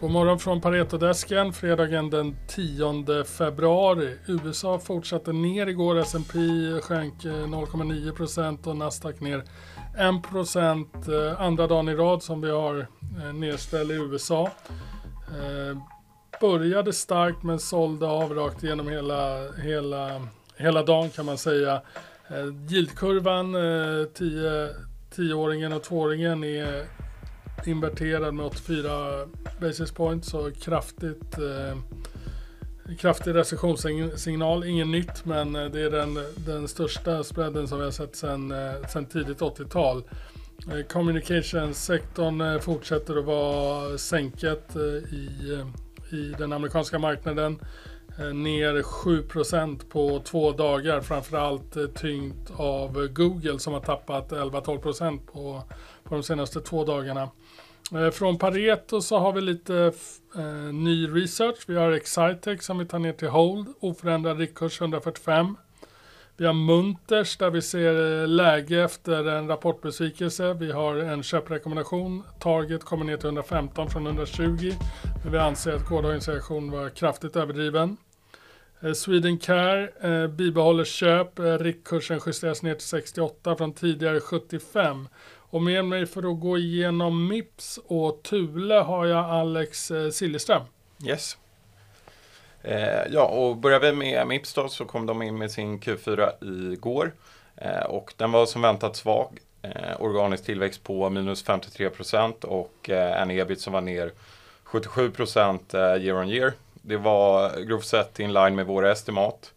God morgon från Paretodesken, fredagen den 10 februari. USA fortsatte ner igår, S&P sjönk eh, 0,9% och Nasdaq ner 1% eh, andra dagen i rad som vi har eh, nedställ i USA. Började starkt men sålde av rakt igenom hela, hela, hela dagen kan man säga. Yieldkurvan, 10-åringen och 2-åringen är inverterad med 84 basis points så kraftigt eh, kraftig recessionssignal, Inget nytt men eh, det är den, den största spreaden som vi har sett sedan, eh, sedan tidigt 80-tal. Eh, Communications-sektorn fortsätter att vara sänket i, i den amerikanska marknaden. Ner 7% på två dagar, framförallt tyngt av Google som har tappat 11-12 på, på de senaste två dagarna. Eh, från Pareto så har vi lite eh, ny research. Vi har Excitec som vi tar ner till hold, oförändrad riktkurs 145. Vi har Munters där vi ser eh, läge efter en rapportbesvikelse. Vi har en köprekommendation. Target kommer ner till 115 från 120. Men vi anser att gårdagens reaktion var kraftigt överdriven. Eh, Swedencare eh, bibehåller köp. Riktkursen justeras ner till 68 från tidigare 75. Och med mig för att gå igenom Mips och Thule har jag Alex eh, Siljeström. Yes. Eh, ja, och börjar vi med Mips då så kom de in med sin Q4 igår. Eh, och den var som väntat svag. Eh, organisk tillväxt på minus 53 procent och eh, en ebit som var ner 77 procent eh, year on year. Det var grovt sett in line med våra estimat.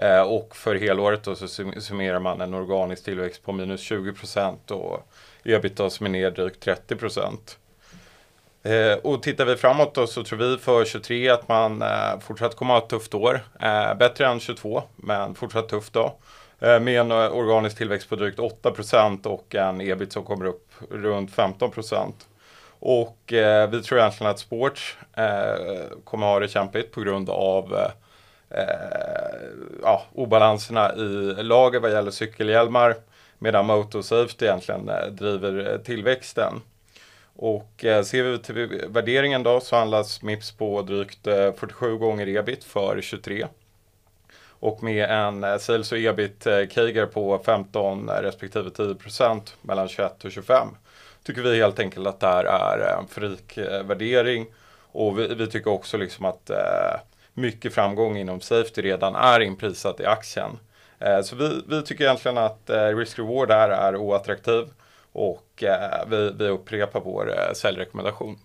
Eh, och för helåret då så summerar man en organisk tillväxt på minus 20 procent och ebitda som är ner drygt 30 procent. Eh, och tittar vi framåt då så tror vi för 23 att man eh, fortsatt kommer att ha ett tufft år. Eh, bättre än 22 men fortsatt tufft då. Eh, med en eh, organisk tillväxt på drygt 8 procent och en ebit som kommer upp runt 15 procent. Och eh, vi tror egentligen att Sports eh, kommer ha det kämpigt på grund av eh, Eh, ja, obalanserna i lager vad gäller cykelhjälmar medan Motosafety egentligen eh, driver eh, tillväxten. Och eh, ser vi till värderingen då så handlas Mips på drygt eh, 47 gånger ebit för 23. Och med en sales och ebit kager på 15 respektive 10 procent mellan 21 och 25 tycker vi helt enkelt att det här är en frik värdering. Och vi, vi, tycker också liksom att eh, mycket framgång inom Safety redan är inprisat i aktien. Eh, så vi, vi tycker egentligen att eh, risk-reward här är oattraktiv och eh, vi, vi upprepar vår säljrekommendation.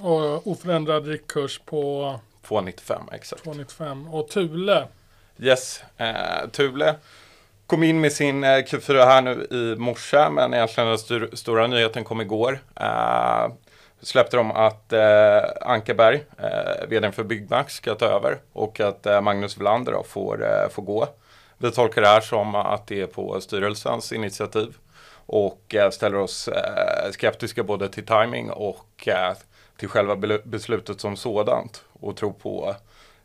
Och oförändrad riktkurs på? 2,95 exakt. 2,95 och Thule? Yes, eh, Thule kom in med sin Q4 här nu i morse men egentligen den st stora nyheten kom igår. Eh, släppte de att eh, Ankarberg, eh, vd för Byggmax, ska ta över och att eh, Magnus Welander då får, eh, får gå. Vi tolkar det här som att det är på styrelsens initiativ och eh, ställer oss eh, skeptiska både till timing och eh, till själva beslutet som sådant och tror på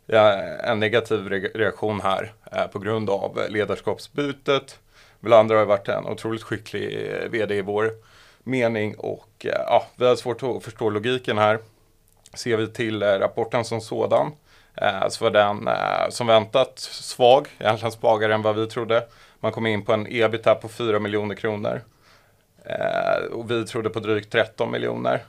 eh, en negativ reaktion här eh, på grund av ledarskapsbytet. Welander har varit en otroligt skicklig eh, vd i vår mening och eh, ja, vi har svårt att förstå logiken här. Ser vi till eh, rapporten som sådan eh, så var den som väntat svag, egentligen svagare än vad vi trodde. Man kom in på en ebita på 4 miljoner kronor. Och vi trodde på drygt 13 miljoner.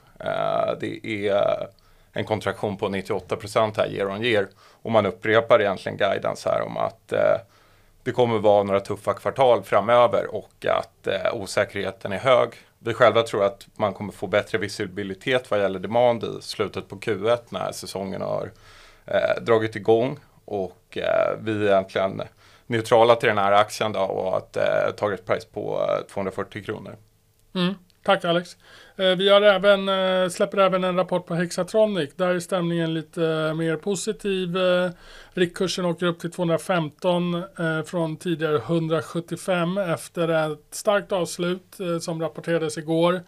det är en kontraktion på 98 procent här year on year. Och man upprepar egentligen guidance här om att det kommer vara några tuffa kvartal framöver och att osäkerheten är hög. Vi själva tror att man kommer få bättre visibilitet vad gäller demand i slutet på Q1 när säsongen har eh, dragit igång och eh, vi är egentligen neutrala till den här aktien då och att eh, target price på eh, 240 kronor. Mm. Tack Alex. Eh, vi har även, eh, släpper även en rapport på Hexatronic. Där är stämningen lite eh, mer positiv. Riktkursen åker upp till 215 från tidigare 175 efter ett starkt avslut som rapporterades igår.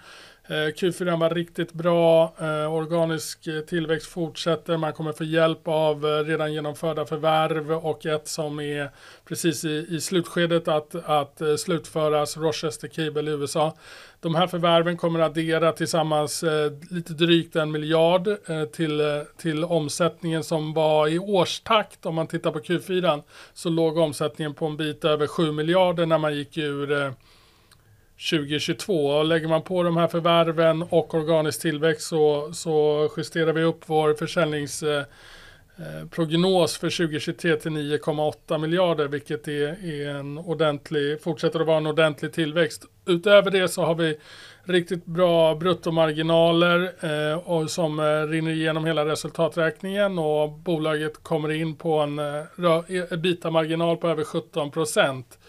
Q4 var riktigt bra, organisk tillväxt fortsätter, man kommer få hjälp av redan genomförda förvärv och ett som är precis i, i slutskedet att, att slutföras, Rochester Cable i USA. De här förvärven kommer att addera tillsammans eh, lite drygt en miljard eh, till, eh, till omsättningen som var i årstakt. Om man tittar på Q4 så låg omsättningen på en bit över 7 miljarder när man gick ur eh, 2022. Och lägger man på de här förvärven och organisk tillväxt så, så justerar vi upp vår försäljnings Eh, Eh, prognos för 2023 till 9,8 miljarder, vilket är, är, en ordentlig, fortsätter att vara en ordentlig tillväxt. Utöver det så har vi riktigt bra bruttomarginaler eh, och som eh, rinner igenom hela resultaträkningen och bolaget kommer in på en eh, ebita-marginal e- på över 17 procent eh,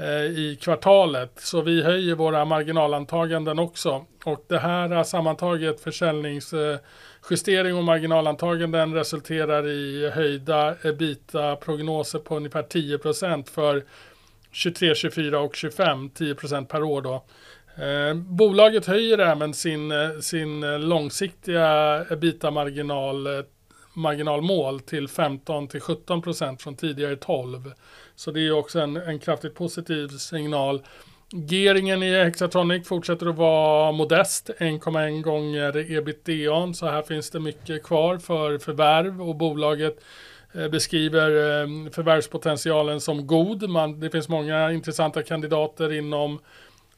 Eh, i kvartalet. Så vi höjer våra marginalantaganden också. Och det här sammantaget försäljningsjustering och marginalantaganden resulterar i höjda ebita-prognoser på ungefär 10% för 23, 24 och 25, 10% per år då. Eh, bolaget höjer även sin, eh, sin långsiktiga ebita-marginal marginalmål till 15 till 17 procent från tidigare 12. Så det är också en, en kraftigt positiv signal. Geringen i Hexatronic fortsätter att vara modest, 1,1 gånger ebitda. Så här finns det mycket kvar för förvärv och bolaget eh, beskriver eh, förvärvspotentialen som god. Man, det finns många intressanta kandidater inom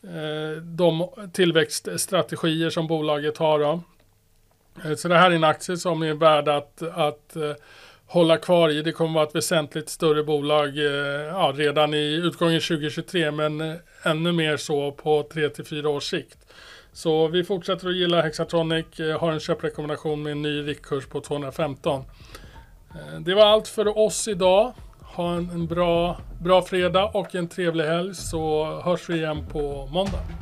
eh, de tillväxtstrategier som bolaget har. Då. Eh, så det här är en aktie som är värd att, att eh, hålla kvar i. Det kommer vara ett väsentligt större bolag eh, ja, redan i utgången 2023 men ännu mer så på 3 till 4 års sikt. Så vi fortsätter att gilla Hexatronic, har en köprekommendation med en ny riktkurs på 215. Det var allt för oss idag. Ha en bra, bra fredag och en trevlig helg så hörs vi igen på måndag.